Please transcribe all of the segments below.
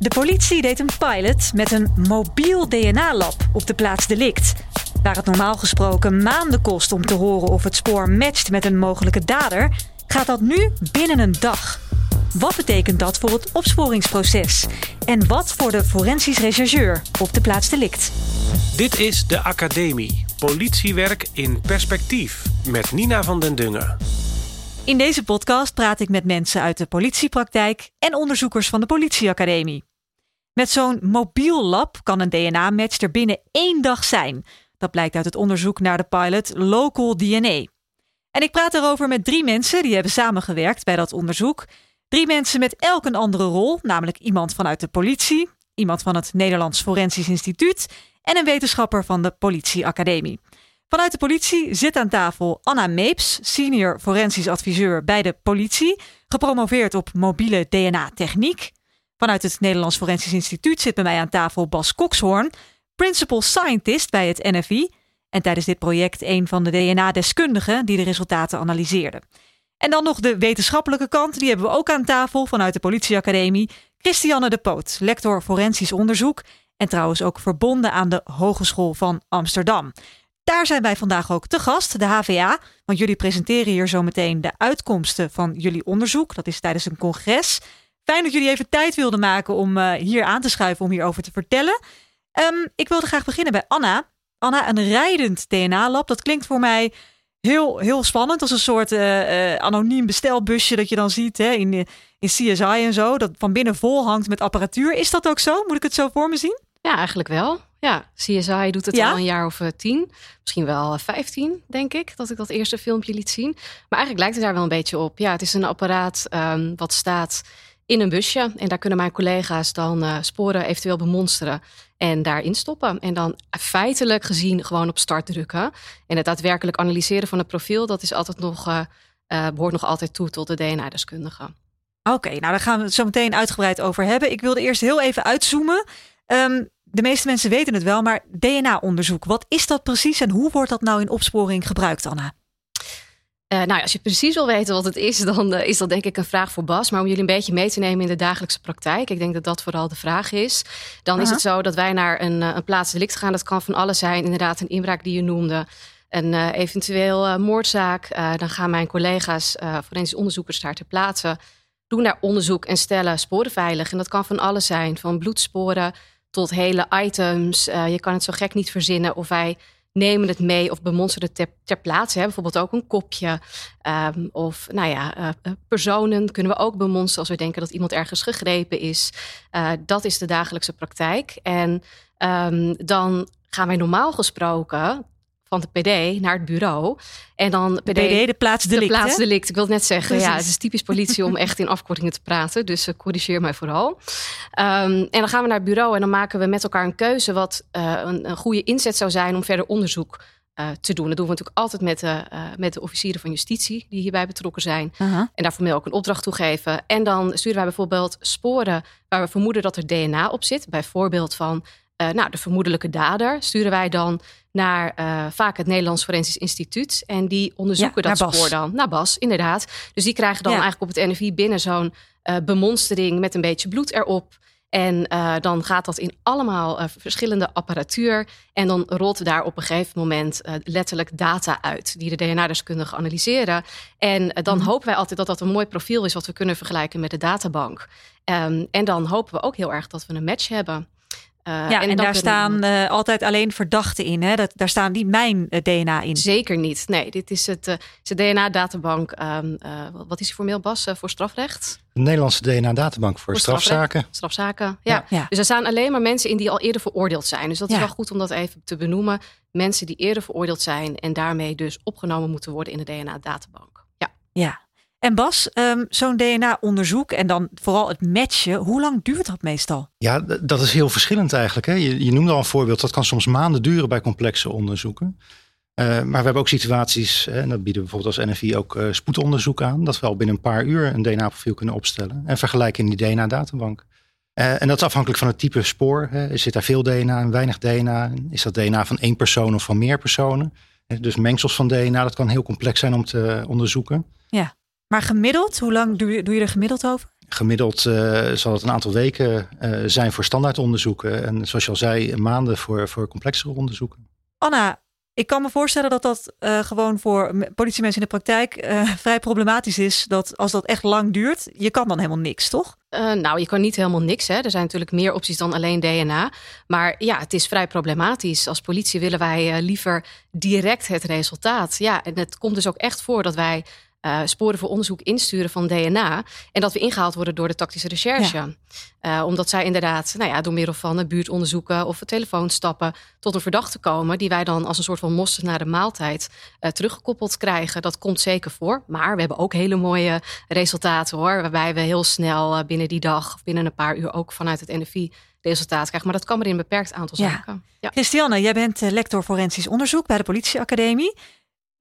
De politie deed een pilot met een mobiel DNA-lab op de plaats delict. Waar het normaal gesproken maanden kost om te horen of het spoor matcht met een mogelijke dader, gaat dat nu binnen een dag. Wat betekent dat voor het opsporingsproces? En wat voor de forensisch rechercheur op de plaats delict? Dit is de Academie. Politiewerk in perspectief met Nina van den Dungen. In deze podcast praat ik met mensen uit de politiepraktijk en onderzoekers van de Politieacademie. Met zo'n mobiel lab kan een DNA-match er binnen één dag zijn. Dat blijkt uit het onderzoek naar de pilot Local DNA. En ik praat erover met drie mensen die hebben samengewerkt bij dat onderzoek. Drie mensen met elk een andere rol, namelijk iemand vanuit de politie, iemand van het Nederlands Forensisch Instituut en een wetenschapper van de Politieacademie. Vanuit de politie zit aan tafel Anna Meeps, senior forensisch adviseur bij de politie, gepromoveerd op mobiele DNA-techniek. Vanuit het Nederlands Forensisch Instituut zit bij mij aan tafel Bas Kokshoorn, principal scientist bij het NFI en tijdens dit project een van de DNA-deskundigen die de resultaten analyseerde. En dan nog de wetenschappelijke kant, die hebben we ook aan tafel vanuit de Politieacademie. Christiane de Poot, lector forensisch onderzoek en trouwens ook verbonden aan de Hogeschool van Amsterdam. Daar zijn wij vandaag ook te gast, de HVA. Want jullie presenteren hier zo meteen de uitkomsten van jullie onderzoek. Dat is tijdens een congres. Fijn dat jullie even tijd wilden maken om uh, hier aan te schuiven om hierover te vertellen. Um, ik wilde graag beginnen bij Anna. Anna, een rijdend DNA-lab. Dat klinkt voor mij heel, heel spannend. Als een soort uh, uh, anoniem bestelbusje dat je dan ziet hè, in, in CSI en zo. Dat van binnen vol hangt met apparatuur. Is dat ook zo? Moet ik het zo voor me zien? Ja, eigenlijk wel. Ja, CSI doet het al een jaar of tien. Misschien wel vijftien, denk ik, dat ik dat eerste filmpje liet zien. Maar eigenlijk lijkt het daar wel een beetje op. Ja, het is een apparaat um, wat staat in een busje. En daar kunnen mijn collega's dan uh, sporen eventueel bemonsteren en daarin stoppen. En dan feitelijk gezien gewoon op start drukken. En het daadwerkelijk analyseren van het profiel, dat is altijd nog, uh, behoort nog altijd toe tot de DNA-deskundige. Oké, nou daar gaan we het zo meteen uitgebreid over hebben. Ik wilde eerst heel even uitzoomen. Um, de meeste mensen weten het wel, maar DNA-onderzoek, wat is dat precies en hoe wordt dat nou in opsporing gebruikt, Anna? Uh, nou, als je precies wil weten wat het is, dan uh, is dat denk ik een vraag voor Bas. Maar om jullie een beetje mee te nemen in de dagelijkse praktijk, ik denk dat dat vooral de vraag is. Dan uh -huh. is het zo dat wij naar een, een plaats delict gaan. Dat kan van alles zijn, inderdaad, een inbraak die je noemde. Een eventueel moordzaak. dan gaan mijn collega's, forensisch onderzoekers, daar ter plaatse. Doen daar onderzoek en stellen sporen veilig. En dat kan van alles zijn, van bloedsporen tot hele items. je kan het zo gek niet verzinnen of wij nemen het mee of bemonsteren het ter, ter plaatse. Hè? Bijvoorbeeld ook een kopje. Um, of nou ja, uh, personen kunnen we ook bemonsteren als we denken dat iemand ergens gegrepen is. Uh, dat is de dagelijkse praktijk. En um, dan gaan wij normaal gesproken van de PD naar het bureau. En dan PD, de, PD, de plaatsdelict. De plaatsdelict. Ik wil het net zeggen. Precies. Ja, het is typisch politie om echt in afkortingen te praten. Dus uh, corrigeer mij vooral. Um, en dan gaan we naar het bureau en dan maken we met elkaar een keuze wat uh, een, een, goede inzet zou zijn om verder onderzoek uh, te doen. Dat doen we natuurlijk altijd met de, met de officieren van justitie die hierbij betrokken zijn. -huh. En daar formeel ook een opdracht toe geven. En dan sturen wij bijvoorbeeld sporen waar we vermoeden dat er DNA op zit. Bijvoorbeeld van nou, de vermoedelijke dader sturen wij dan naar uh, vaak het Nederlands Forensisch Instituut. En die onderzoeken ja, dat spoor dan. Naar Bas, inderdaad. Dus die krijgen dan ja. eigenlijk op het NFI binnen zo'n uh, bemonstering met een beetje bloed erop. En uh, dan gaat dat in allemaal verschillende apparatuur. En dan rolt daar op een gegeven moment letterlijk data uit. Die de DNA-deskundigen analyseren. En dan mm. hopen wij altijd dat dat een mooi profiel is. Wat we kunnen vergelijken met de databank. Um, en dan hopen we ook heel erg dat we een match hebben. Uh, ja, en, en daar staan uh, altijd alleen verdachten in. Hè? Dat, daar staan niet mijn uh, DNA in. Zeker niet. Nee, dit is het, de DNA-databank. Um, wat is die formeel, Bas, voor strafrecht? De Nederlandse DNA-databank voor, voor strafzaken. Strafzaken, ja. ja. Dus er staan alleen maar mensen in die al eerder veroordeeld zijn. Dus dat is ja. wel goed om dat even te benoemen. Mensen die eerder veroordeeld zijn en daarmee dus opgenomen moeten worden in de DNA-databank. Ja. Ja. En Bas, um, zo'n DNA-onderzoek en dan vooral het matchen, hoe lang duurt dat meestal? Ja, dat is heel verschillend eigenlijk. Hè? Je, je noemde al een voorbeeld, dat kan soms maanden duren bij complexe onderzoeken. Uh, maar we hebben ook situaties, en dat bieden we bijvoorbeeld als NFI ook uh, spoedonderzoek aan, dat we al binnen een paar uur een DNA-profiel kunnen opstellen en vergelijken in die DNA-databank. Uh, en dat is afhankelijk van het type spoor. Hè. Zit daar veel DNA en weinig DNA? Is dat DNA van één persoon of van meer personen? Dus mengsels van DNA, dat kan heel complex zijn om te onderzoeken. Ja. Maar gemiddeld, hoe lang doe je, doe je er gemiddeld over? Gemiddeld zal het een aantal weken zijn voor standaardonderzoeken. En zoals je al zei, maanden voor, voor complexere onderzoeken. Anna, ik kan me voorstellen dat dat uh, gewoon voor politiemensen in de praktijk uh, vrij problematisch is. Dat als dat echt lang duurt, je kan dan helemaal niks, toch? Uh, nou, je kan niet helemaal niks. Hè. Er zijn natuurlijk meer opties dan alleen DNA. Maar ja, het is vrij problematisch. Als politie willen wij liever direct het resultaat. Ja, en het komt dus ook echt voor dat wij uh, sporen voor onderzoek insturen van DNA. En dat we ingehaald worden door de tactische recherche. Uh, omdat zij inderdaad, nou ja, door middel van buurtonderzoeken of telefoonstappen tot een verdachte komen, die wij dan als een soort van mosterd naar de maaltijd uh, teruggekoppeld krijgen. Dat komt zeker voor. Maar we hebben ook hele mooie resultaten hoor. Waarbij we heel snel binnen die dag, of binnen een paar uur ook vanuit het NFI resultaat krijgen. Maar dat kan maar in een beperkt aantal zaken. Ja. Christiane, jij bent lector forensisch onderzoek bij de politieacademie.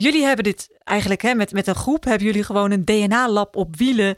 Jullie hebben dit eigenlijk hè, met, met een groep, hebben jullie gewoon een DNA-lab op wielen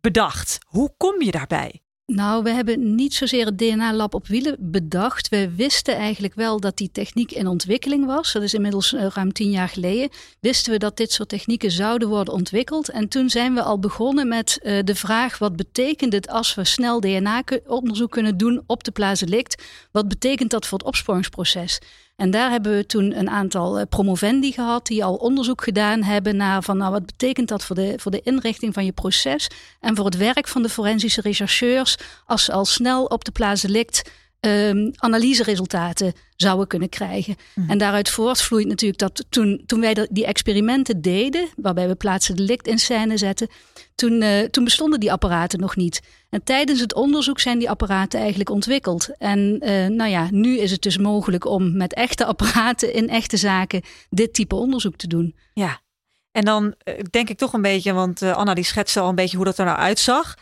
bedacht. Hoe kom je daarbij? Nou, we hebben niet zozeer het DNA-lab op wielen bedacht. We wisten eigenlijk wel dat die techniek in ontwikkeling was. Dat is inmiddels eh, ruim tien jaar geleden. Wisten we dat dit soort technieken zouden worden ontwikkeld. En toen zijn we al begonnen met uh, de vraag: wat betekent het als we snel DNA-onderzoek kunnen doen op de plaats delict? Wat betekent dat voor het opsporingsproces? En daar hebben we toen een aantal eh, promovendi gehad die al onderzoek gedaan hebben naar van nou wat betekent dat voor de, voor de inrichting van je proces en voor het werk van de forensische rechercheurs als ze al snel op de plaats delict um, analyseresultaten zouden kunnen krijgen. Mhm. En daaruit voortvloeit natuurlijk dat toen, toen wij die experimenten deden, waarbij we plaatsen delict in scène zetten, toen, uh, toen bestonden die apparaten nog niet. En tijdens het onderzoek zijn die apparaten eigenlijk ontwikkeld. En uh, nou ja, nu is het dus mogelijk om met echte apparaten in echte zaken dit type onderzoek te doen. Ja, en dan uh, denk ik toch een beetje, want Anna die schetste al een beetje hoe dat er nou uitzag.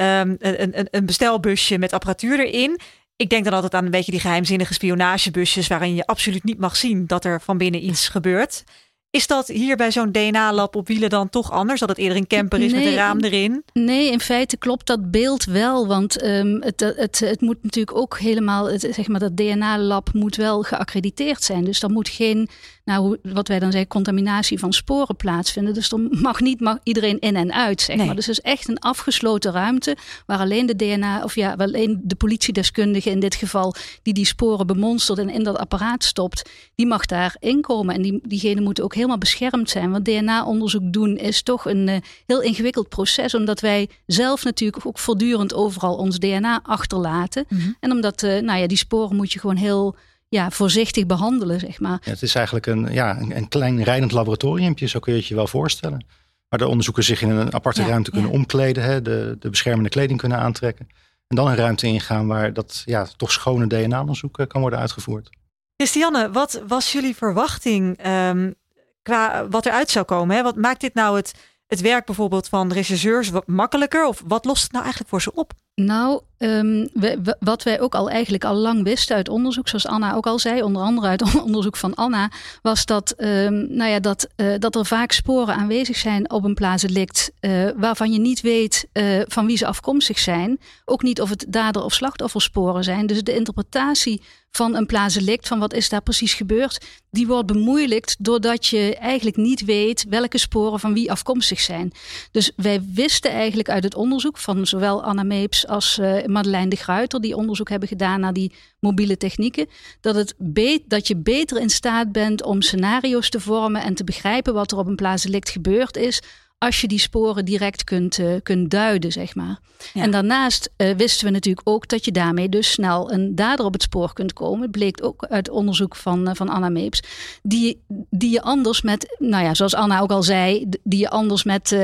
Um, een, een, een bestelbusje met apparatuur erin. Ik denk dan altijd aan een beetje die geheimzinnige spionagebusjes waarin je absoluut niet mag zien dat er van binnen iets gebeurt. Is dat hier bij zo'n DNA-lab op wielen dan toch anders? Dat het eerder een camper is met een raam erin? Nee, in feite klopt dat beeld wel. Want um, het, het, het moet natuurlijk ook helemaal, het, zeg maar, dat DNA-lab moet wel geaccrediteerd zijn. Dus er moet geen nou, wat wij dan zeggen, contaminatie van sporen plaatsvinden. Dus er mag niet mag iedereen in en uit, zeg maar. Dus het is echt een afgesloten ruimte waar alleen de DNA, of ja, alleen de politiedeskundige in dit geval, die die sporen bemonstert en in dat apparaat stopt, die mag daar inkomen. En die, diegenen moeten ook helemaal beschermd zijn. Want DNA-onderzoek doen is toch een uh, heel ingewikkeld proces, omdat wij zelf natuurlijk ook voortdurend overal ons DNA achterlaten. Mm -hmm. En omdat, uh, nou ja, die sporen moet je gewoon heel ja, voorzichtig behandelen, zeg maar. Ja, het is eigenlijk een, ja, een, een klein rijdend laboratoriumpje, zo kun je het je wel voorstellen. Waar de onderzoekers zich in een aparte ruimte kunnen omkleden, hè, de, de beschermende kleding kunnen aantrekken. En dan een ruimte ingaan waar dat ja, toch schone DNA-onderzoek eh, kan worden uitgevoerd. Christiane, wat was jullie verwachting um, qua wat eruit zou komen? Hè? Wat maakt dit nou het, het werk bijvoorbeeld van rechercheurs wat makkelijker? Of wat lost het nou eigenlijk voor ze op? Nou, we, wat wij ook al eigenlijk al lang wisten uit onderzoek, zoals Anna ook al zei, onder andere uit onderzoek van Anna, was dat, um, nou ja, dat, uh, dat er vaak sporen aanwezig zijn op een plaatsdelict uh, waarvan je niet weet uh, van wie ze afkomstig zijn. Ook niet of het dader- of slachtoffersporen zijn. Dus de interpretatie van een plaatsdelict, van wat is daar precies gebeurd, die wordt bemoeilijkt doordat je eigenlijk niet weet welke sporen van wie afkomstig zijn. Dus wij wisten eigenlijk uit het onderzoek van zowel Anna Meeps als uh, Madeleine de Gruiter, die onderzoek hebben gedaan naar die mobiele technieken, dat, het dat je beter in staat bent om scenario's te vormen en te begrijpen wat er op een plaatsdelict gebeurd is, als je die sporen direct kunt, uh, kunt duiden, zeg maar. Ja. En daarnaast uh, wisten we natuurlijk ook dat je daarmee dus snel een dader op het spoor kunt komen. Het bleek ook uit onderzoek van, uh, van Anna Meeps. Die, die je anders met, nou ja, zoals Anna ook al zei, die je anders met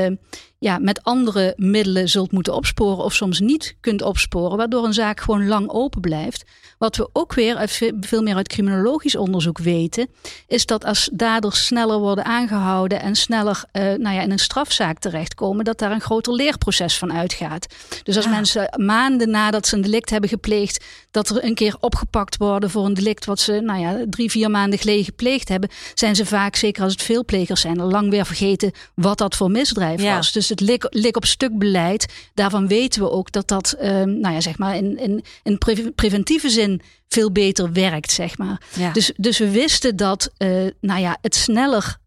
ja, met andere middelen zult moeten opsporen of soms niet kunt opsporen, waardoor een zaak gewoon lang open blijft. Wat we ook weer uit veel meer uit criminologisch onderzoek weten, is dat als daders sneller worden aangehouden en sneller uh, nou ja, in een strafzaak terechtkomen, dat daar een groter leerproces van uitgaat. Dus als ja. mensen maanden nadat ze een delict hebben gepleegd, dat er een keer opgepakt worden voor een delict wat ze nou ja, drie, vier maanden geleden gepleegd hebben, zijn ze vaak, zeker als het veelplegers zijn, al lang weer vergeten wat dat voor misdrijf ja. was. Dus het lik, lik op stuk beleid, daarvan weten we ook dat dat um, nou ja, zeg maar in, in, in pre preventieve zin veel beter werkt. Zeg maar. Ja. Dus, dus we wisten dat uh, nou ja, het sneller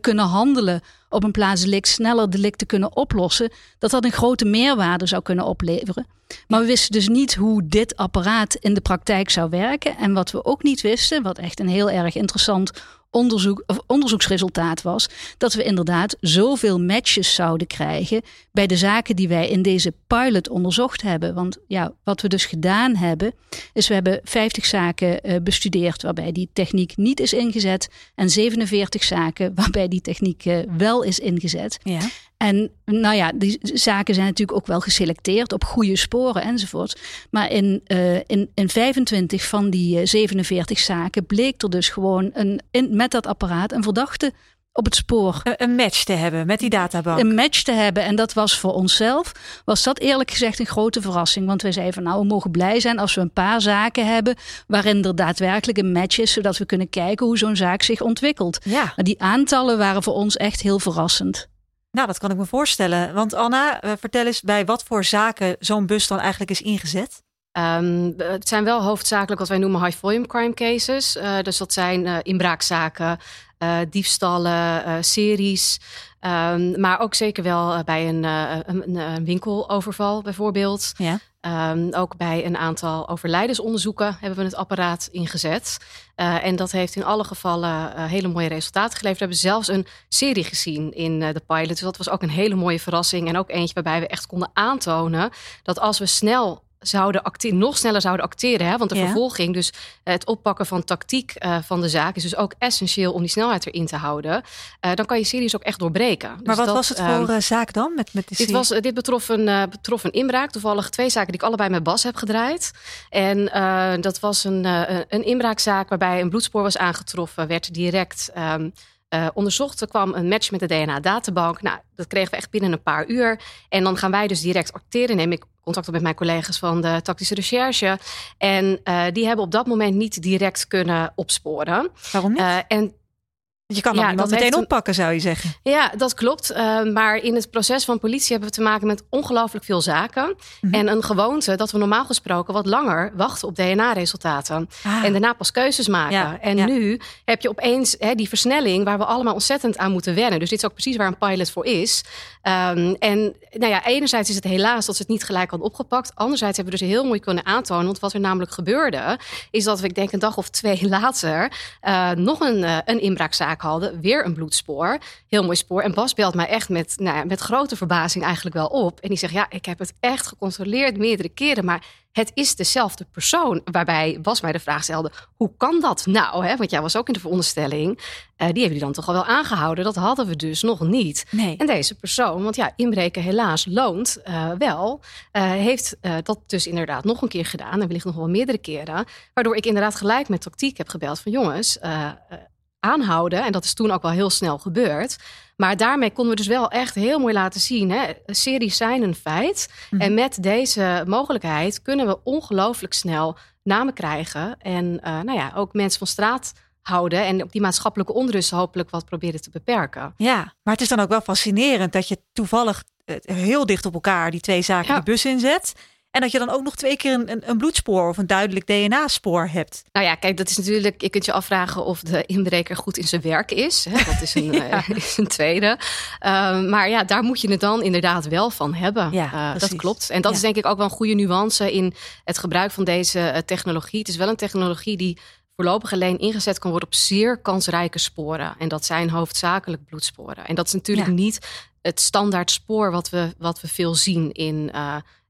kunnen handelen op een plaatselijk sneller delicten kunnen oplossen, dat dat een grote meerwaarde zou kunnen opleveren. Maar we wisten dus niet hoe dit apparaat in de praktijk zou werken. En wat we ook niet wisten, wat echt een heel erg interessant onderzoek, of onderzoeksresultaat was dat we inderdaad zoveel matches zouden krijgen bij de zaken die wij in deze pilot onderzocht hebben. Want ja, wat we dus gedaan hebben, is we hebben 50 zaken uh, bestudeerd waarbij die techniek niet is ingezet en 47 zaken waarbij die techniek uh, wel is ingezet. Ja. En nou ja, die zaken zijn natuurlijk ook wel geselecteerd op goede sporen enzovoort. Maar in, uh, in, in 25 van die 47 zaken bleek er dus gewoon een, in, met dat apparaat een verdachte op het spoor. Een match te hebben met die databank. Een match te hebben. En dat was voor onszelf, was dat eerlijk gezegd een grote verrassing. Want wij zeiden van nou, we mogen blij zijn als we een paar zaken hebben waarin er daadwerkelijk een match is, zodat we kunnen kijken hoe zo'n zaak zich ontwikkelt. Ja. Maar die aantallen waren voor ons echt heel verrassend. Nou, dat kan ik me voorstellen. Want Anna, eh, vertel eens bij wat voor zaken zo'n bus dan eigenlijk is ingezet. Um, het zijn wel hoofdzakelijk wat wij noemen high volume crime cases. Uh, dus dat zijn uh, inbraakzaken, uh, diefstallen, series. Um, maar ook zeker wel bij een, een, een, winkeloverval bijvoorbeeld. Ja. Um, ook bij een aantal overlijdensonderzoeken hebben we het apparaat ingezet. en dat heeft in alle gevallen hele mooie resultaten geleverd. We hebben zelfs een serie gezien in de pilot. Dus dat was ook een hele mooie verrassing. En ook eentje waarbij we echt konden aantonen dat als we snel zouden acteren, nog sneller zouden acteren. Hè? Want de vervolging, dus het oppakken van tactiek uh, van de zaak, is dus ook essentieel om die snelheid erin te houden. Uh, dan kan je series ook echt doorbreken. Maar dus wat dat, was het voor uh, zaak dan? Met, met dit, was, dit betrof een, betrof een inbraak. Toevallig twee zaken die ik allebei met Bas heb gedraaid. En dat was een, een inbraakzaak waarbij een bloedspoor was aangetroffen, werd direct. Um, uh, onderzocht. Er kwam een match met de DNA-databank. Nou, dat kregen we echt binnen een paar uur. En dan gaan wij dus direct acteren. Neem ik contact met mijn collega's van de tactische recherche. En uh, die hebben op dat moment niet direct kunnen opsporen. Waarom niet? Uh, en je kan ja, dat meteen oppakken, zou je zeggen. Ja, dat klopt. Uh, maar in het proces van politie hebben we te maken met ongelooflijk veel zaken. Mm En een gewoonte dat we normaal gesproken wat langer wachten op DNA-resultaten. Ah. En daarna pas keuzes maken. Ja, en ja. nu heb je opeens hè, die versnelling waar we allemaal ontzettend aan moeten wennen. Dus dit is ook precies waar een pilot voor is. Um, en nou ja, enerzijds is het helaas dat ze het niet gelijk hadden opgepakt. Anderzijds hebben we dus heel mooi kunnen aantonen. Want wat er namelijk gebeurde, is dat we, ik denk een dag of twee later, uh, nog een, uh, een inbraakzaak hadden. Weer een bloedspoor. Heel mooi spoor. En Bas belt mij echt met, nou ja, met grote verbazing eigenlijk wel op. En die zegt, ja, ik heb het echt gecontroleerd meerdere keren. Maar het is dezelfde persoon. Waarbij Bas mij de vraag stelde: hoe kan dat nou? Hè? Want jij was ook in de veronderstelling. Uh, die hebben jullie dan toch al wel aangehouden? Dat hadden we dus nog niet. Nee. En deze persoon, want ja, inbreken helaas loont uh, wel, uh, heeft dat dus inderdaad nog een keer gedaan. En wellicht nog wel meerdere keren. Waardoor ik inderdaad gelijk met tactiek heb gebeld van jongens aanhouden. En dat is toen ook wel heel snel gebeurd. Maar daarmee konden we dus wel echt heel mooi laten zien. Hè? Series zijn een feit. Mhm. En met deze mogelijkheid kunnen we ongelooflijk snel namen krijgen. En uh, nou ja, ook mensen van straat houden. En op die maatschappelijke onrust hopelijk wat proberen te beperken. Ja, maar het is dan ook wel fascinerend dat je toevallig eh, heel dicht op elkaar die twee zaken de bus inzet. En dat je dan ook nog twee keer een, een bloedspoor of een duidelijk DNA-spoor hebt. Nou ja, kijk, dat is natuurlijk. Je kunt je afvragen of de inbreker goed in zijn werk is. Hè? Dat is een, eh, is een tweede. Uh, maar ja, daar moet je het dan inderdaad wel van hebben. Ja, uh, dat klopt. En dat is denk ik ook wel een goede nuance in het gebruik van deze uh, technologie. Het is wel een technologie die voorlopig alleen ingezet kan worden op zeer kansrijke sporen. En dat zijn hoofdzakelijk bloedsporen. En dat is natuurlijk ja. niet het standaard spoor wat we, wat we veel zien in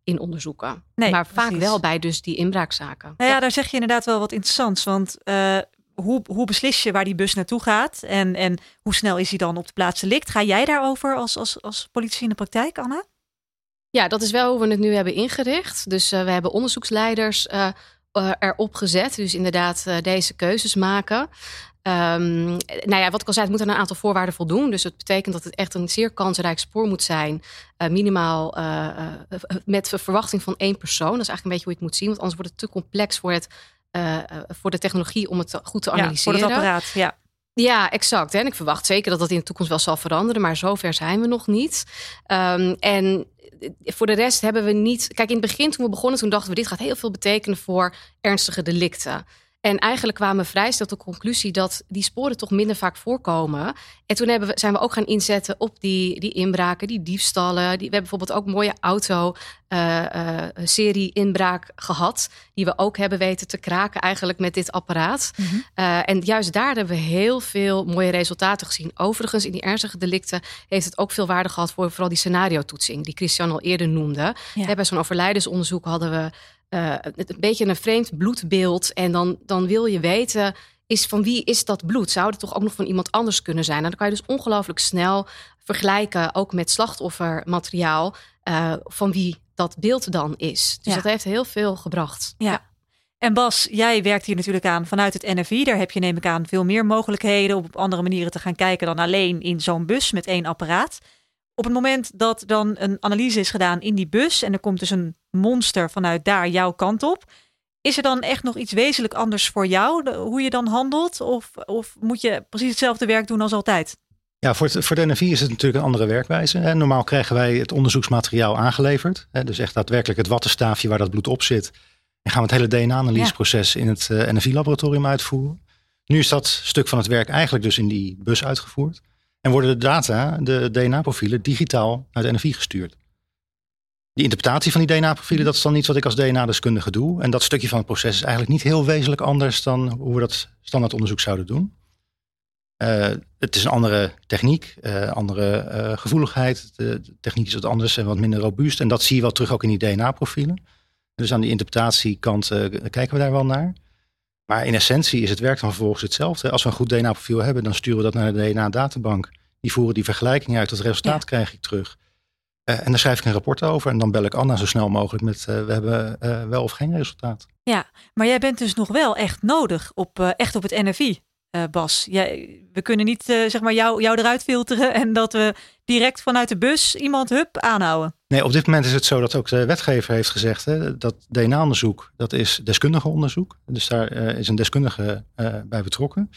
in onderzoeken. Nee, maar vaak wel bij dus die inbraakzaken. Nou ja, daar zeg je inderdaad wel wat interessants. Want uh, hoe, hoe beslis je waar die bus naartoe gaat? En, en hoe snel is hij dan op de plaats delict? Ga jij daarover als, als, als politie in de praktijk, Anna? Ja, dat is wel hoe we het nu hebben ingericht. Dus uh, we hebben onderzoeksleiders uh, erop gezet. Dus inderdaad deze keuzes maken. Um, nou ja, wat ik al zei, het moet aan een aantal voorwaarden voldoen. Dus het betekent dat het echt een zeer kansrijk spoor moet zijn. Uh, minimaal met verwachting van één persoon. Dat is eigenlijk een beetje hoe je het moet zien. Want anders wordt het te complex voor, het, voor de technologie om het goed te analyseren. Ja, voor het apparaat, ja. Ja, exact. En ik verwacht zeker dat dat in de toekomst wel zal veranderen. Maar zover zijn we nog niet. Um, en voor de rest hebben we niet. Kijk, in het begin toen we begonnen, toen dachten we: dit gaat heel veel betekenen voor ernstige delicten. En eigenlijk kwamen we vrij tot de conclusie dat die sporen toch minder vaak voorkomen. En toen hebben we, zijn we ook gaan inzetten op die, die inbraken, die diefstallen. Die, we hebben bijvoorbeeld ook een mooie auto-serie uh, uh, inbraak gehad. Die we ook hebben weten te kraken eigenlijk met dit apparaat. Mm -hmm. uh, en juist daar hebben we heel veel mooie resultaten gezien. Overigens, in die ernstige delicten heeft het ook veel waarde gehad voor vooral die scenario-toetsing. Die Christian al eerder noemde. Ja. Bij zo'n overlijdensonderzoek hadden we uh, een beetje een vreemd bloedbeeld. En dan, dan wil je weten, is van wie is dat bloed? Zou het toch ook nog van iemand anders kunnen zijn? En dan kan je dus ongelooflijk snel vergelijken, ook met slachtoffermateriaal, uh, van wie dat beeld dan is. Dus ja. dat heeft heel veel gebracht. Ja. ja. En Bas, jij werkt hier natuurlijk aan vanuit het NFI. Daar heb je, neem ik aan, veel meer mogelijkheden om op andere manieren te gaan kijken dan alleen in zo'n bus met één apparaat. Op het moment dat dan een analyse is gedaan in die bus en er komt dus een monster vanuit daar jouw kant op. Is er dan echt nog iets wezenlijk anders voor jou, hoe je dan handelt? Of, of moet je precies hetzelfde werk doen als altijd? Ja, voor, het, voor de NFI is het natuurlijk een andere werkwijze. Normaal krijgen wij het onderzoeksmateriaal aangeleverd. Dus echt daadwerkelijk het wattenstaafje waar dat bloed op zit. En gaan we het hele DNA-analyseproces in het eh, NFI-laboratorium uitvoeren. Nu is dat stuk van het werk eigenlijk dus in die bus uitgevoerd. En worden de data, de DNA-profielen, digitaal naar de NFI gestuurd. Die interpretatie van die DNA-profielen, dat is dan iets wat ik als DNA-deskundige doe. En dat stukje van het proces is eigenlijk niet heel wezenlijk anders dan hoe we dat standaard onderzoek zouden doen. Uh, het is een andere techniek, uh, andere uh, gevoeligheid. De, de, techniek is wat anders en wat minder robuust. En dat zie je wel terug ook in die DNA-profielen. Dus aan die interpretatiekant kijken we daar wel naar. Maar in essentie is het werk dan vervolgens hetzelfde. Als we een goed DNA-profiel hebben, dan sturen we dat naar de DNA-databank. Die voeren die vergelijking uit. Dat resultaat ja. krijg ik terug. Uh, en dan schrijf ik een rapport over. En dan bel ik Anna zo snel mogelijk met uh, we hebben uh, wel of geen resultaat. Ja, maar jij bent dus nog wel echt nodig op, echt op het NFI. Bas, jij, we kunnen niet zeg maar jou, jou eruit filteren en dat we direct vanuit de bus iemand hup aanhouden. Nee, op dit moment is het zo dat ook de wetgever heeft gezegd hè, dat DNA-onderzoek, dat is deskundige onderzoek. Dus daar is een deskundige bij betrokken.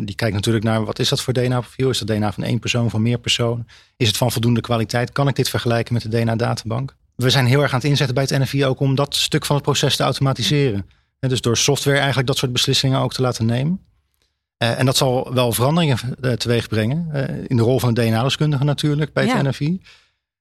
die kijkt natuurlijk naar wat is dat voor DNA-profiel? Is dat DNA van één persoon, van meer personen? Is het van voldoende kwaliteit? Kan ik dit vergelijken met de DNA-databank? We zijn heel erg aan het inzetten bij het NFI ook om dat stuk van het proces te automatiseren. dus door software eigenlijk dat soort beslissingen ook te laten nemen. Uh, en dat zal wel veranderingen uh, teweeg brengen. Uh, in de rol van de DNA-deskundige natuurlijk bij het ja. NFI.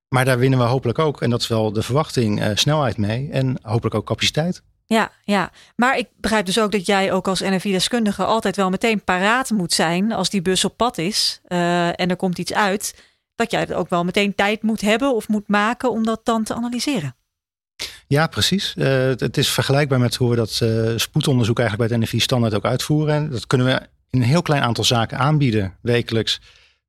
Maar daar winnen we hopelijk ook, en dat is wel de verwachting, snelheid mee. En hopelijk ook capaciteit. Ja, ja, maar ik begrijp dus ook dat jij ook als NFI-deskundige altijd wel meteen paraat moet zijn als die bus op pad is en er komt iets uit. Dat jij ook wel meteen tijd moet hebben of moet maken om dat dan te analyseren. Ja, precies. Uh, het is vergelijkbaar met hoe we dat uh, spoedonderzoek eigenlijk bij het NFI standaard ook uitvoeren. En dat kunnen we in een heel klein aantal zaken aanbieden wekelijks.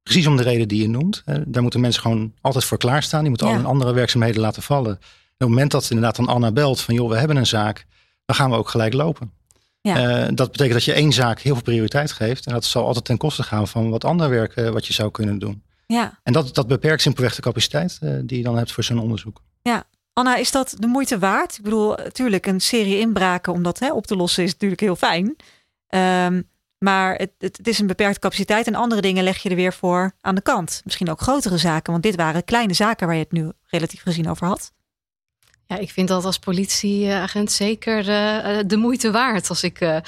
Precies om de reden die je noemt. Daar moeten mensen gewoon altijd voor klaarstaan. Die moeten ja. al hun andere werkzaamheden laten vallen. En op het moment dat inderdaad dan Anna belt van joh, we hebben een zaak, dan gaan we ook gelijk lopen. Ja. Uh, dat betekent dat je één zaak heel veel prioriteit geeft. En dat zal altijd ten koste gaan van wat ander werk uh, wat je zou kunnen doen. Ja. En dat, dat beperkt simpelweg de capaciteit uh, die je dan hebt voor zo'n onderzoek. Ja. Anna, is dat de moeite waard? Ik bedoel, natuurlijk, een serie inbraken om dat hè, op te lossen is natuurlijk heel fijn. Um, maar het, het, is een beperkte capaciteit en andere dingen leg je er weer voor aan de kant. Misschien ook grotere zaken, want dit waren kleine zaken waar je het nu relatief gezien over had. Ja, ik vind dat als politieagent zeker uh, de moeite waard, als ik, uh,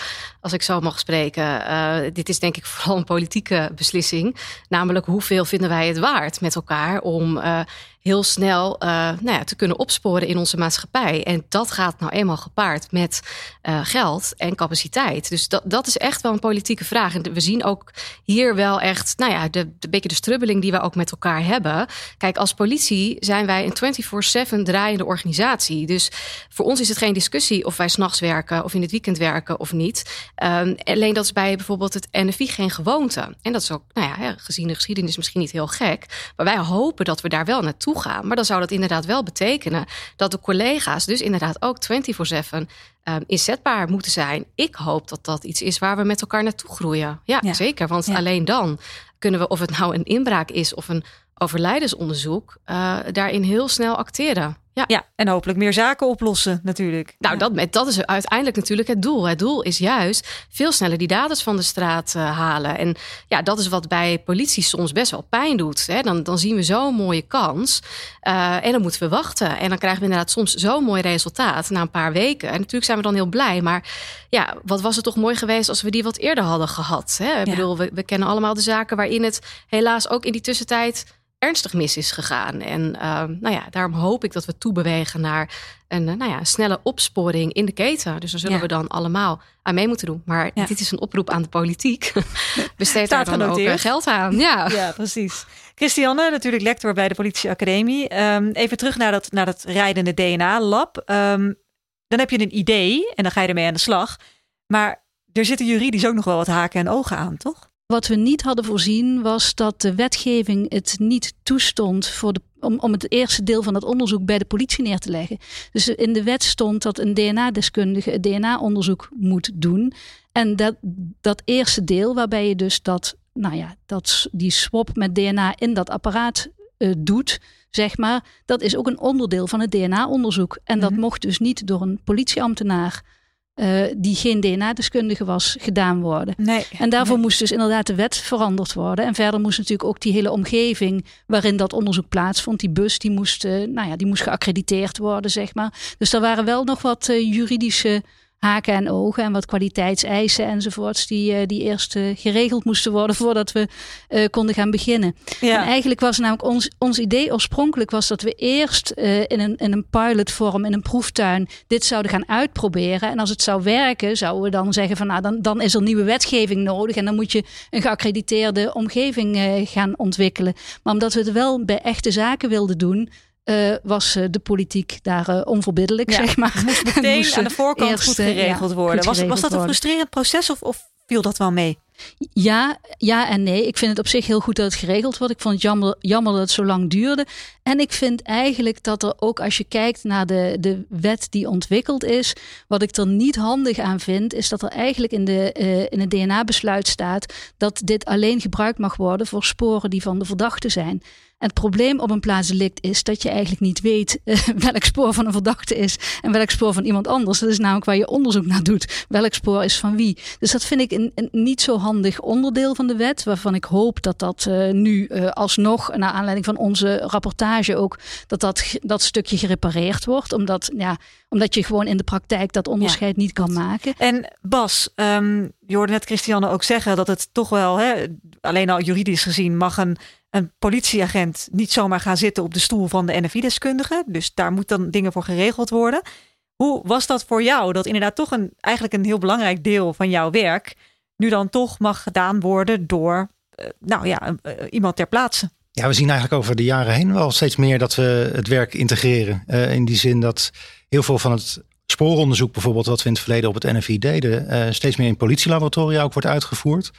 als ik zo mag spreken. Dit is denk ik vooral een politieke beslissing. Namelijk, hoeveel vinden wij het waard met elkaar om heel snel uh, nou ja, te kunnen opsporen in onze maatschappij. En dat gaat nou eenmaal gepaard met uh, geld en capaciteit. Dus dat, dat is echt wel een politieke vraag. En we zien ook hier wel echt, nou ja, de, de beetje de strubbeling die we ook met elkaar hebben. Kijk, als politie zijn wij een 24-7 draaiende organisatie. Dus voor ons is het geen discussie of wij s'nachts werken of in het weekend werken of niet. Um, alleen dat is bij bijvoorbeeld het NFI geen gewoonte. En dat is ook, nou ja, gezien de geschiedenis misschien niet heel gek. Maar wij hopen dat we daar wel naartoe gaan. Maar dan zou dat inderdaad wel betekenen dat de collega's dus inderdaad ook 24/7 um, inzetbaar moeten zijn. Ik hoop dat dat iets is waar we met elkaar naartoe groeien. Ja, ja. zeker. Want ja. alleen dan kunnen we, of het nou een inbraak is of een overlijdensonderzoek, uh, daarin heel snel acteren. Ja. ja, en hopelijk meer zaken oplossen natuurlijk. Nou, dat, dat is uiteindelijk natuurlijk het doel. Het doel is juist veel sneller die daders van de straat uh, halen. En ja, dat is wat bij politie soms best wel pijn doet. Hè? Dan, dan zien we zo'n mooie kans uh, en dan moeten we wachten. En dan krijgen we inderdaad soms zo'n mooi resultaat na een paar weken. En natuurlijk zijn we dan heel blij. Maar ja, wat was het toch mooi geweest als we die wat eerder hadden gehad. Hè? Ik bedoel, we, we kennen allemaal de zaken waarin het helaas ook in die tussentijd ernstig mis is gegaan. En uh, nou ja, daarom hoop ik dat we toebewegen naar een uh, nou ja, snelle opsporing in de keten. Dus daar zullen we dan allemaal aan mee moeten doen. Maar dit is een oproep aan de politiek. Besteed daar dan ook uh, geld aan. Ja. ja, precies. Christiane, natuurlijk lector bij de Politieacademie. Um, even terug naar dat, naar dat rijdende DNA-lab. Um, ehm, dan heb je een idee en dan ga je ermee aan de slag. Maar er zitten juridisch ook nog wel wat haken en ogen aan, toch? Wat we niet hadden voorzien was dat de wetgeving het niet toestond voor de, om, om het eerste deel van het onderzoek bij de politie neer te leggen. Dus in de wet stond dat een DNA-deskundige het DNA-onderzoek moet doen. En dat, dat eerste deel, waarbij je dus dat, nou ja, dat, die swap met DNA in dat apparaat uh, doet, zeg maar, dat is ook een onderdeel van het DNA-onderzoek. En dat mhm. mocht dus niet door een politieambtenaar uh, die geen DNA-deskundige was, gedaan worden. Nee, en daarvoor moest dus inderdaad de wet veranderd worden. En verder moest natuurlijk ook die hele omgeving waarin dat onderzoek plaatsvond, die bus, die moest, uh, nou ja, die moest geaccrediteerd worden, zeg maar. Dus er waren wel nog wat uh, juridische haken en ogen en wat kwaliteitseisen enzovoorts, die, uh, die eerst uh, geregeld moesten worden voordat we uh, konden gaan beginnen. Ja. En eigenlijk was namelijk ons, ons idee oorspronkelijk was dat we eerst in, een, in een pilotvorm, in een proeftuin, dit zouden gaan uitproberen. En als het zou werken, zouden we dan zeggen van nou, dan, dan is er nieuwe wetgeving nodig en dan moet je een geaccrediteerde omgeving gaan ontwikkelen. Maar omdat we het wel bij echte zaken wilden doen, uh, was uh, de politiek daar uh, onverbiddelijk, zeg maar. Moest meteen aan de voorkant eerst, goed geregeld worden. Goed was, was dat een frustrerend proces of, of viel dat wel mee? Ja, ja en nee. Ik vind het op zich heel goed dat het geregeld wordt. Ik vond het jammer, jammer dat het zo lang duurde. En ik vind eigenlijk dat er ook als je kijkt naar de, de wet die ontwikkeld is, wat ik er niet handig aan vind, is dat er eigenlijk in, de, uh, in het DNA-besluit staat dat dit alleen gebruikt mag worden voor sporen die van de verdachte zijn. Het probleem op een plaatsdelict is dat je eigenlijk niet weet uh, welk spoor van een verdachte is en welk spoor van iemand anders. Dat is namelijk waar je onderzoek naar doet. Welk spoor is van wie. Dus dat vind ik een, niet zo handig onderdeel van de wet, waarvan ik hoop dat dat uh, nu uh, alsnog, naar aanleiding van onze rapportage ook, dat dat, dat stukje gerepareerd wordt. Omdat, ja, omdat je gewoon in de praktijk dat onderscheid niet kan maken. En Bas, um, je hoorde net Christiane ook zeggen dat het toch wel, hè, alleen al juridisch gezien, mag een een politieagent niet zomaar gaan zitten op de stoel van de NFI-deskundige. Dus daar moet dan dingen voor geregeld worden. Hoe was dat voor jou? Dat inderdaad toch een, eigenlijk een heel belangrijk deel van jouw werk nu dan toch mag gedaan worden door uh, nou ja, uh, iemand ter plaatse. Ja, we zien eigenlijk over de jaren heen wel steeds meer dat we het werk integreren. Uh, in die zin dat heel veel van het spooronderzoek bijvoorbeeld, wat we in het verleden op het NFI deden, steeds meer in politielaboratoria ook wordt uitgevoerd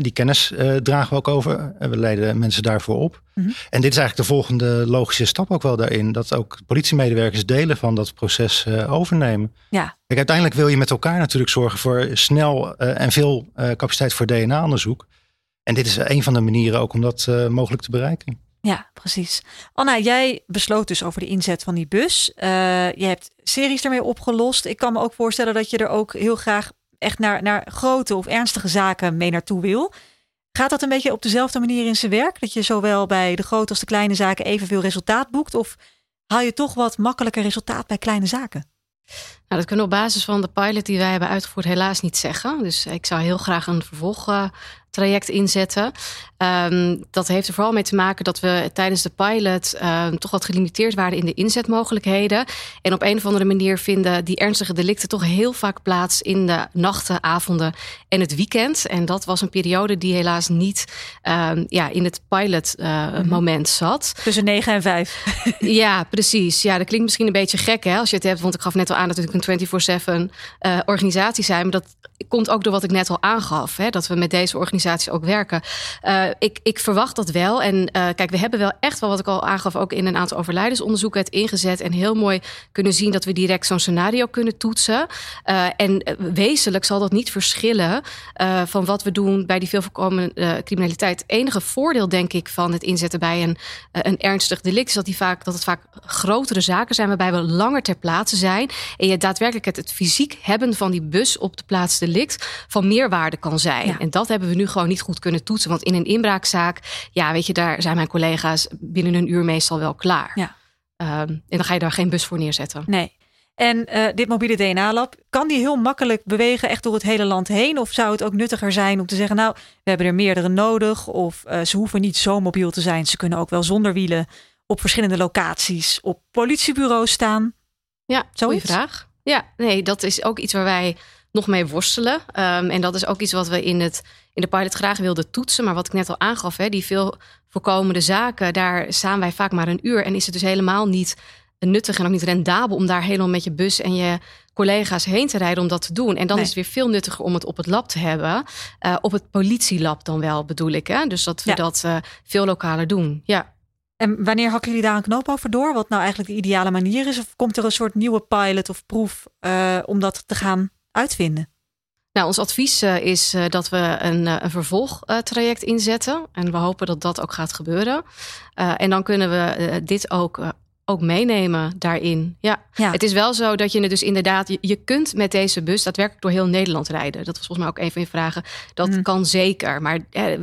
die kennis dragen we ook over. We leiden mensen daarvoor op. Mhm. En dit is eigenlijk de volgende logische stap ook wel daarin. Dat ook politiemedewerkers delen van dat proces overnemen. Ja. Kijk, uiteindelijk wil je met elkaar natuurlijk zorgen voor snel en veel capaciteit voor DNA-onderzoek. En dit is een van de manieren ook om dat mogelijk te bereiken. Ja, precies. Anna, jij besloot dus over de inzet van die bus. je hebt series ermee opgelost. Ik kan me ook voorstellen dat je er ook heel graag echt naar, naar grote of ernstige zaken mee naartoe wil. Gaat dat een beetje op dezelfde manier in zijn werk? Dat je zowel bij de grote als de kleine zaken evenveel resultaat boekt? Of haal je toch wat makkelijker resultaat bij kleine zaken? Nou, dat kunnen we op basis van de pilot die wij hebben uitgevoerd helaas niet zeggen. Dus ik zou heel graag een vervolg uh, traject inzetten. Um, dat heeft er vooral mee te maken dat we tijdens de pilot um, toch wat gelimiteerd waren in de inzetmogelijkheden. En op een of andere manier vinden die ernstige delicten toch heel vaak plaats in de nachten, avonden en het weekend. En dat was een periode die helaas niet um, ja, in het pilot uh, moment zat. Tussen 9 en 5. ja, precies. Ja, dat klinkt misschien een beetje gek hè, als je het hebt. Want ik gaf net al aan dat het een 24-7 organisatie zijn. Maar dat komt ook door wat ik net al aangaf. Hè, dat we met deze organisatie ook werken. ik, ik verwacht dat wel. En kijk, we hebben wel echt wel, wat ik al aangaf, ook in een aantal overlijdensonderzoeken het ingezet. En heel mooi kunnen zien dat we direct zo'n scenario kunnen toetsen. en wezenlijk zal dat niet verschillen van wat we doen bij die veel voorkomende criminaliteit. Het enige voordeel, denk ik, van het inzetten bij een, een ernstig delict is dat, die vaak, dat het vaak grotere zaken zijn waarbij we langer ter plaatse zijn. En je daadwerkelijk het, het fysiek hebben van die bus op de plaats delict van meerwaarde kan zijn. En dat hebben we nu gewoon niet goed kunnen toetsen. Want in een inbraakzaak, ja, weet je, daar zijn mijn collega's binnen een uur meestal wel klaar. Ja. Ehm, en dan ga je daar geen bus voor neerzetten. Nee. En uh, dit mobiele DNA-lab, kan die heel makkelijk bewegen echt door het hele land heen? Of zou het ook nuttiger zijn om te zeggen, nou, we hebben er meerdere nodig. Of uh, ze hoeven niet zo mobiel te zijn. Ze kunnen ook wel zonder wielen op verschillende locaties op politiebureaus staan? Ja, goede vraag. Ja, nee, dat is ook iets waar wij nog mee worstelen. Um, en dat is ook iets wat we in, het, in de pilot graag wilden toetsen. Maar wat ik net al aangaf, hè, die veel voorkomende zaken, daar staan wij vaak maar een uur. En is het dus helemaal niet nuttig en ook niet rendabel om daar helemaal met je bus en je collega's heen te rijden om dat te doen. En dan is het weer veel nuttiger om het op het lab te hebben. Uh, op het politielab dan wel, bedoel ik. Hè? Dus dat we dat uh, veel lokaler doen. Ja. En wanneer hakken jullie daar een knoop over door? Wat nou eigenlijk de ideale manier is? Of komt er een soort nieuwe pilot of proef uh, om dat te gaan uitvinden? Nou, ons advies uh, is uh, dat we een, een vervolgtraject inzetten. En we hopen dat dat ook gaat gebeuren. en dan kunnen we dit ook ook meenemen daarin. Ja. het is wel zo dat je het dus inderdaad, je, je, kunt met deze bus daadwerkelijk door heel Nederland rijden. Dat was volgens mij ook een van je vragen. Dat mm. kan zeker. Maar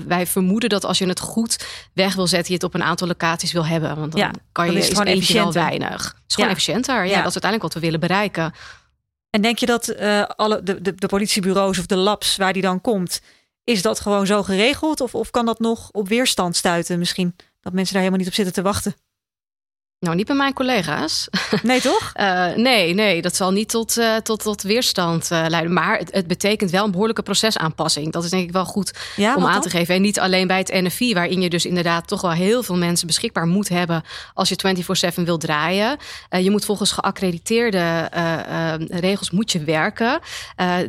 wij vermoeden dat als je het goed weg wil zetten, je het op een aantal locaties wil hebben. Want dan kan je is gewoon efficiënt weinig. Het is gewoon efficiënter. Ja, dat is uiteindelijk wat we willen bereiken. En denk je dat uh, alle de, de, de politiebureaus of de labs waar die dan komt, is dat gewoon zo geregeld? Of, of kan dat nog op weerstand stuiten misschien? Dat mensen daar helemaal niet op zitten te wachten? Nou, niet bij mijn collega's. Nee, toch? uh, nee, nee, dat zal niet tot, uh, tot, tot weerstand uh, leiden. Maar het, het, betekent wel een behoorlijke procesaanpassing. Dat is denk ik wel goed ja, om aan te geven. En niet alleen bij het NFI, waarin je dus inderdaad toch wel heel veel mensen beschikbaar moet hebben als je 24-7 wil draaien. je moet volgens geaccrediteerde regels moet je werken.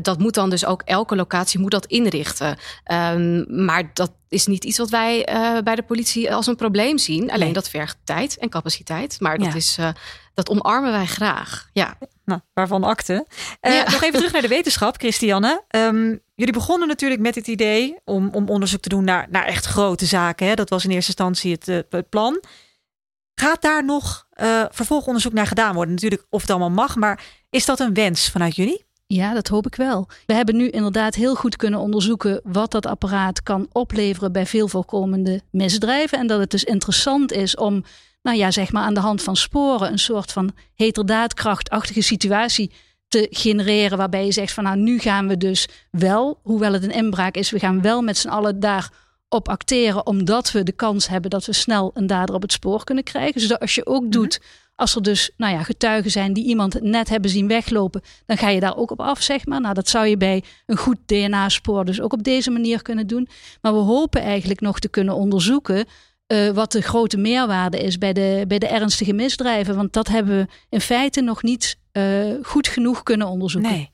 dat moet dan dus ook elke locatie moet dat inrichten. Um, maar dat is niet iets wat wij uh, bij de politie als een probleem zien. Alleen dat vergt tijd en capaciteit. Maar dat, is, uh, dat omarmen wij graag. Ja. Nou, waarvan akte. Uh, ja. Nog even terug naar de wetenschap, Christiane. Um, jullie begonnen natuurlijk met het idee om, om onderzoek te doen naar, naar echt grote zaken. Hè? Dat was in eerste instantie het, het plan. Gaat daar nog vervolgonderzoek naar gedaan worden? Natuurlijk of het allemaal mag, maar is dat een wens vanuit jullie? Ja, dat hoop ik wel. We hebben nu inderdaad heel goed kunnen onderzoeken wat dat apparaat kan opleveren bij veel voorkomende misdrijven. En dat het dus interessant is om, nou ja, zeg maar aan de hand van sporen een soort van heterdaadkrachtachtige situatie te genereren. Waarbij je zegt van nou, nu gaan we dus wel, hoewel het een inbraak is, we gaan wel met z'n allen daar op acteren, omdat we de kans hebben dat we snel een dader op het spoor kunnen krijgen. Dus dat als je ook doet mhm. Als er dus nou ja, getuigen zijn die iemand net hebben zien weglopen, dan ga je daar ook op af, zeg maar. Nou, dat zou je bij een goed DNA-spoor dus ook op deze manier kunnen doen. Maar we hopen eigenlijk nog te kunnen onderzoeken uh, wat de grote meerwaarde is bij de, bij de ernstige misdrijven. Want dat hebben we in feite nog niet uh, goed genoeg kunnen onderzoeken. Nee.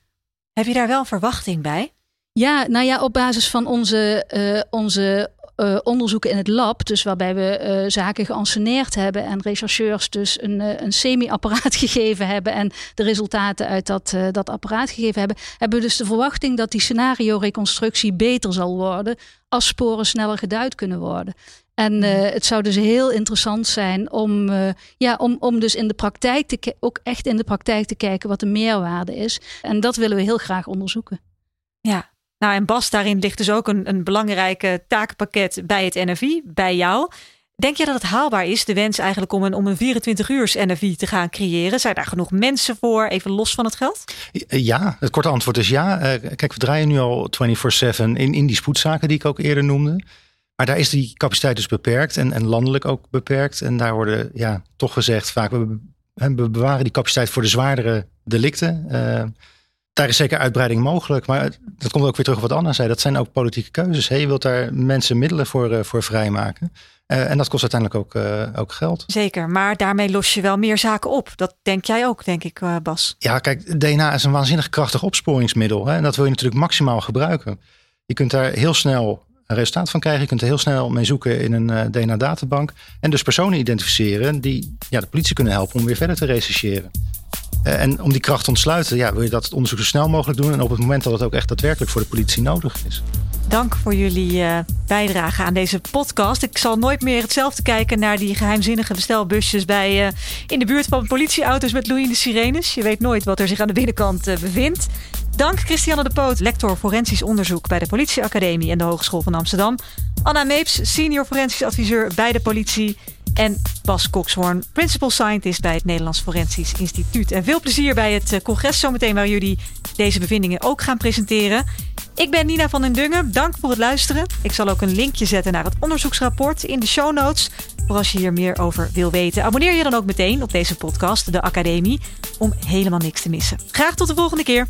Heb je daar wel verwachting bij? Ja, nou ja, op basis van onze, uh, onze uh, onderzoeken in het lab, dus waarbij we uh, zaken geanceneerd hebben en rechercheurs dus een, uh, een semi-apparaat gegeven hebben en de resultaten uit dat, dat apparaat gegeven hebben, hebben we dus de verwachting dat die scenario-reconstructie beter zal worden als sporen sneller geduid kunnen worden. En uh, het zou dus heel interessant zijn om, uh, ja, om, om dus in de praktijk te ook echt in de praktijk te kijken wat de meerwaarde is. En dat willen we heel graag onderzoeken. Ja, nou, en Bas, daarin ligt dus ook een, een belangrijke takenpakket bij het NFI, bij jou. Denk je dat het haalbaar is, de wens eigenlijk om een, om een 24 uurs NFI te gaan creëren? Zijn daar genoeg mensen voor, even los van het geld? Ja, het korte antwoord is ja. Uh, kijk, we draaien nu al 24-7 in, in die spoedzaken die ik ook eerder noemde. Maar daar is die capaciteit dus beperkt en, en landelijk ook beperkt. En daar worden ja, toch gezegd vaak, we, we bewaren die capaciteit voor de zwaardere delicten. Uh, Daar is zeker uitbreiding mogelijk. Maar dat komt ook weer terug op wat Anna zei. Dat zijn ook politieke keuzes. Je wilt daar mensen middelen voor, voor vrijmaken. Uh, en dat kost uiteindelijk ook, uh, ook geld. Zeker, maar daarmee los je wel meer zaken op. Dat denk jij ook, denk ik, Bas. Ja, kijk, DNA is een waanzinnig krachtig opsporingsmiddel. Hè, en dat wil je natuurlijk maximaal gebruiken. Je kunt daar heel snel een resultaat van krijgen. Je kunt er heel snel mee zoeken in een DNA-databank. En dus personen identificeren die ja, de politie kunnen helpen om weer verder te rechercheren. En om die kracht te ontsluiten, ja, wil je dat het onderzoek zo snel mogelijk doen. En op het moment dat het ook echt daadwerkelijk voor de politie nodig is. Dank voor jullie uh, bijdrage aan deze podcast. Ik zal nooit meer hetzelfde kijken naar die geheimzinnige bestelbusjes bij, uh, in de buurt van politieauto's met loeiende sirenes. Je weet nooit wat er zich aan de binnenkant bevindt. Dank Christiane de Poot, lector forensisch onderzoek bij de Politieacademie en de Hogeschool van Amsterdam. Anna Meeps, senior forensisch adviseur bij de politie. En Bas Coxhoorn, principal scientist bij het Nederlands Forensisch Instituut. En veel plezier bij het congres zometeen waar jullie deze bevindingen ook gaan presenteren. Ik ben Nina van den Dungen. Dank voor het luisteren. Ik zal ook een linkje zetten naar het onderzoeksrapport in de show notes. Voor als je hier meer over wil weten. Abonneer je dan ook meteen op deze podcast, de Academie, om helemaal niks te missen. Graag tot de volgende keer.